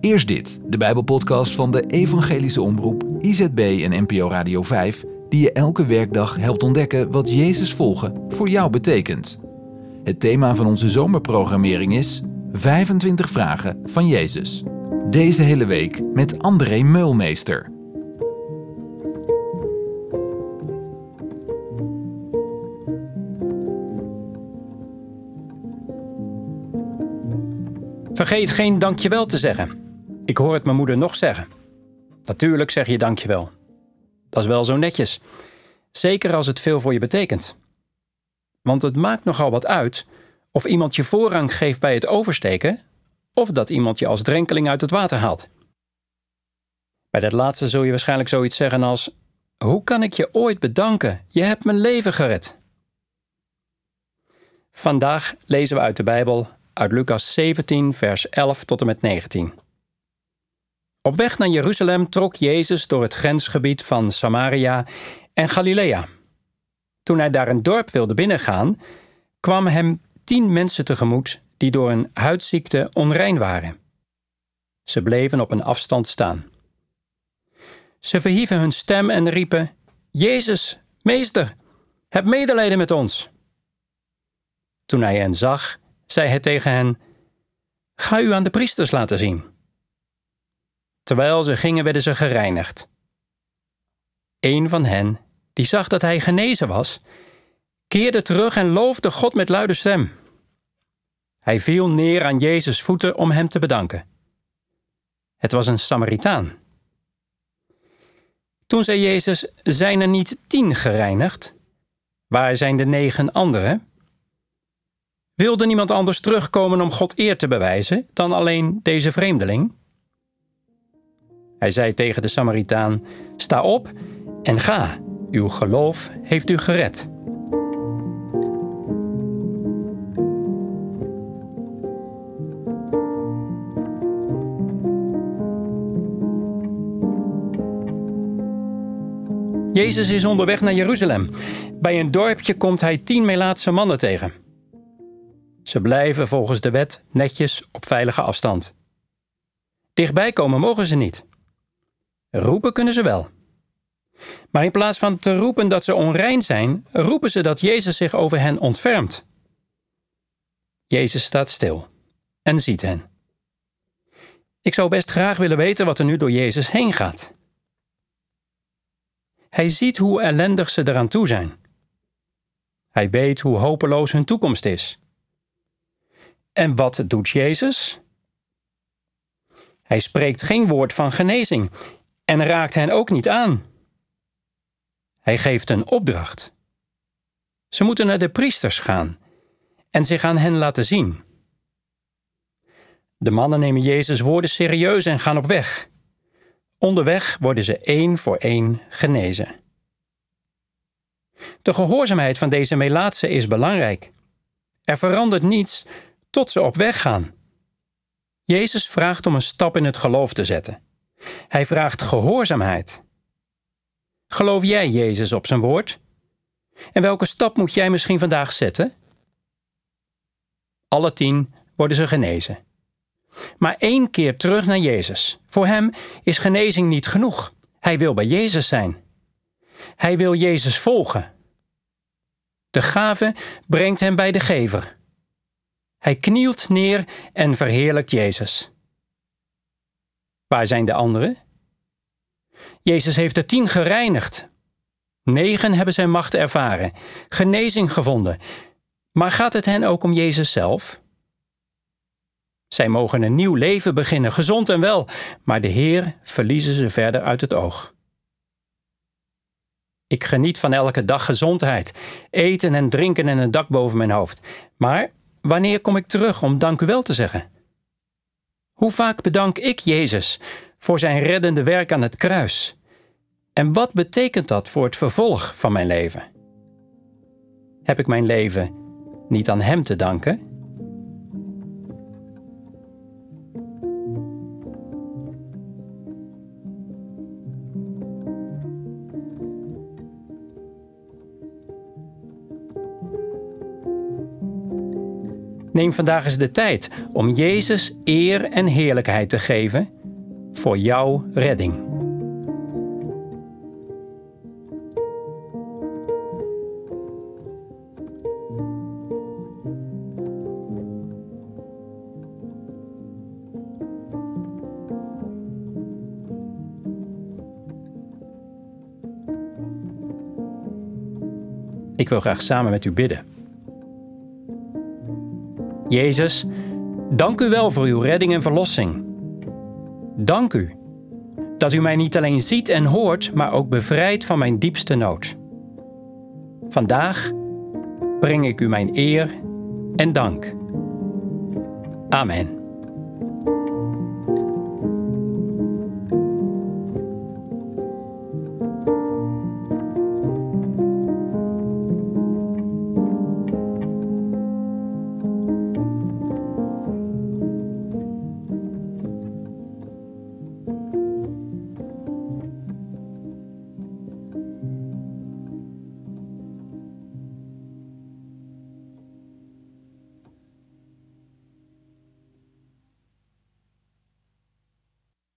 Eerst dit, de Bijbelpodcast van de Evangelische Omroep, IZB en NPO Radio 5, die je elke werkdag helpt ontdekken wat Jezus volgen voor jou betekent. Het thema van onze zomerprogrammering is 25 vragen van Jezus. Deze hele week met André Meulmeester. Vergeet geen dankjewel te zeggen. Ik hoor het mijn moeder nog zeggen. Natuurlijk zeg je dankjewel. Dat is wel zo netjes. Zeker als het veel voor je betekent. Want het maakt nogal wat uit of iemand je voorrang geeft bij het oversteken of dat iemand je als drenkeling uit het water haalt. Bij dat laatste zul je waarschijnlijk zoiets zeggen als: Hoe kan ik je ooit bedanken? Je hebt mijn leven gered. Vandaag lezen we uit de Bijbel uit Lucas 17, vers 11 tot en met 19. Op weg naar Jeruzalem trok Jezus door het grensgebied van Samaria en Galilea. Toen hij daar een dorp wilde binnengaan, kwamen hem tien mensen tegemoet die door een huidziekte onrein waren. Ze bleven op een afstand staan. Ze verhieven hun stem en riepen: Jezus, meester, heb medelijden met ons. Toen hij hen zag, zei hij tegen hen: Ga u aan de priesters laten zien. Terwijl ze gingen, werden ze gereinigd. Een van hen, die zag dat hij genezen was, keerde terug en loofde God met luide stem. Hij viel neer aan Jezus' voeten om hem te bedanken. Het was een Samaritaan. Toen zei Jezus: Zijn er niet tien gereinigd? Waar zijn de negen anderen? Wilde niemand anders terugkomen om God eer te bewijzen dan alleen deze vreemdeling? Hij zei tegen de Samaritaan: Sta op en ga, uw geloof heeft u gered. Jezus is onderweg naar Jeruzalem. Bij een dorpje komt hij tien Melaatse mannen tegen. Ze blijven volgens de wet netjes op veilige afstand. Dichtbij komen mogen ze niet. Roepen kunnen ze wel. Maar in plaats van te roepen dat ze onrein zijn, roepen ze dat Jezus zich over hen ontfermt. Jezus staat stil en ziet hen. Ik zou best graag willen weten wat er nu door Jezus heen gaat. Hij ziet hoe ellendig ze eraan toe zijn. Hij weet hoe hopeloos hun toekomst is. En wat doet Jezus? Hij spreekt geen woord van genezing en raakt hen ook niet aan. Hij geeft een opdracht. Ze moeten naar de priesters gaan en zich aan hen laten zien. De mannen nemen Jezus' woorden serieus en gaan op weg. Onderweg worden ze één voor één genezen. De gehoorzaamheid van deze Melaatse is belangrijk. Er verandert niets tot ze op weg gaan. Jezus vraagt om een stap in het geloof te zetten. Hij vraagt gehoorzaamheid. Geloof jij Jezus op zijn woord? En welke stap moet jij misschien vandaag zetten? Alle tien worden ze genezen. Maar één keer terug naar Jezus. Voor hem is genezing niet genoeg. Hij wil bij Jezus zijn. Hij wil Jezus volgen. De gave brengt hem bij de gever. Hij knielt neer en verheerlijkt Jezus. Waar zijn de anderen? Jezus heeft de tien gereinigd. Negen hebben zijn macht ervaren, genezing gevonden. Maar gaat het hen ook om Jezus zelf? Zij mogen een nieuw leven beginnen, gezond en wel, maar de Heer verliezen ze verder uit het oog. Ik geniet van elke dag gezondheid, eten en drinken en een dak boven mijn hoofd. Maar wanneer kom ik terug om dank u wel te zeggen? Hoe vaak bedank ik Jezus voor zijn reddende werk aan het kruis? En wat betekent dat voor het vervolg van mijn leven? Heb ik mijn leven niet aan Hem te danken? Neem vandaag eens de tijd om Jezus eer en heerlijkheid te geven voor jouw redding. Ik wil graag samen met u bidden. Jezus, dank u wel voor uw redding en verlossing. Dank u dat u mij niet alleen ziet en hoort, maar ook bevrijdt van mijn diepste nood. Vandaag breng ik u mijn eer en dank. Amen.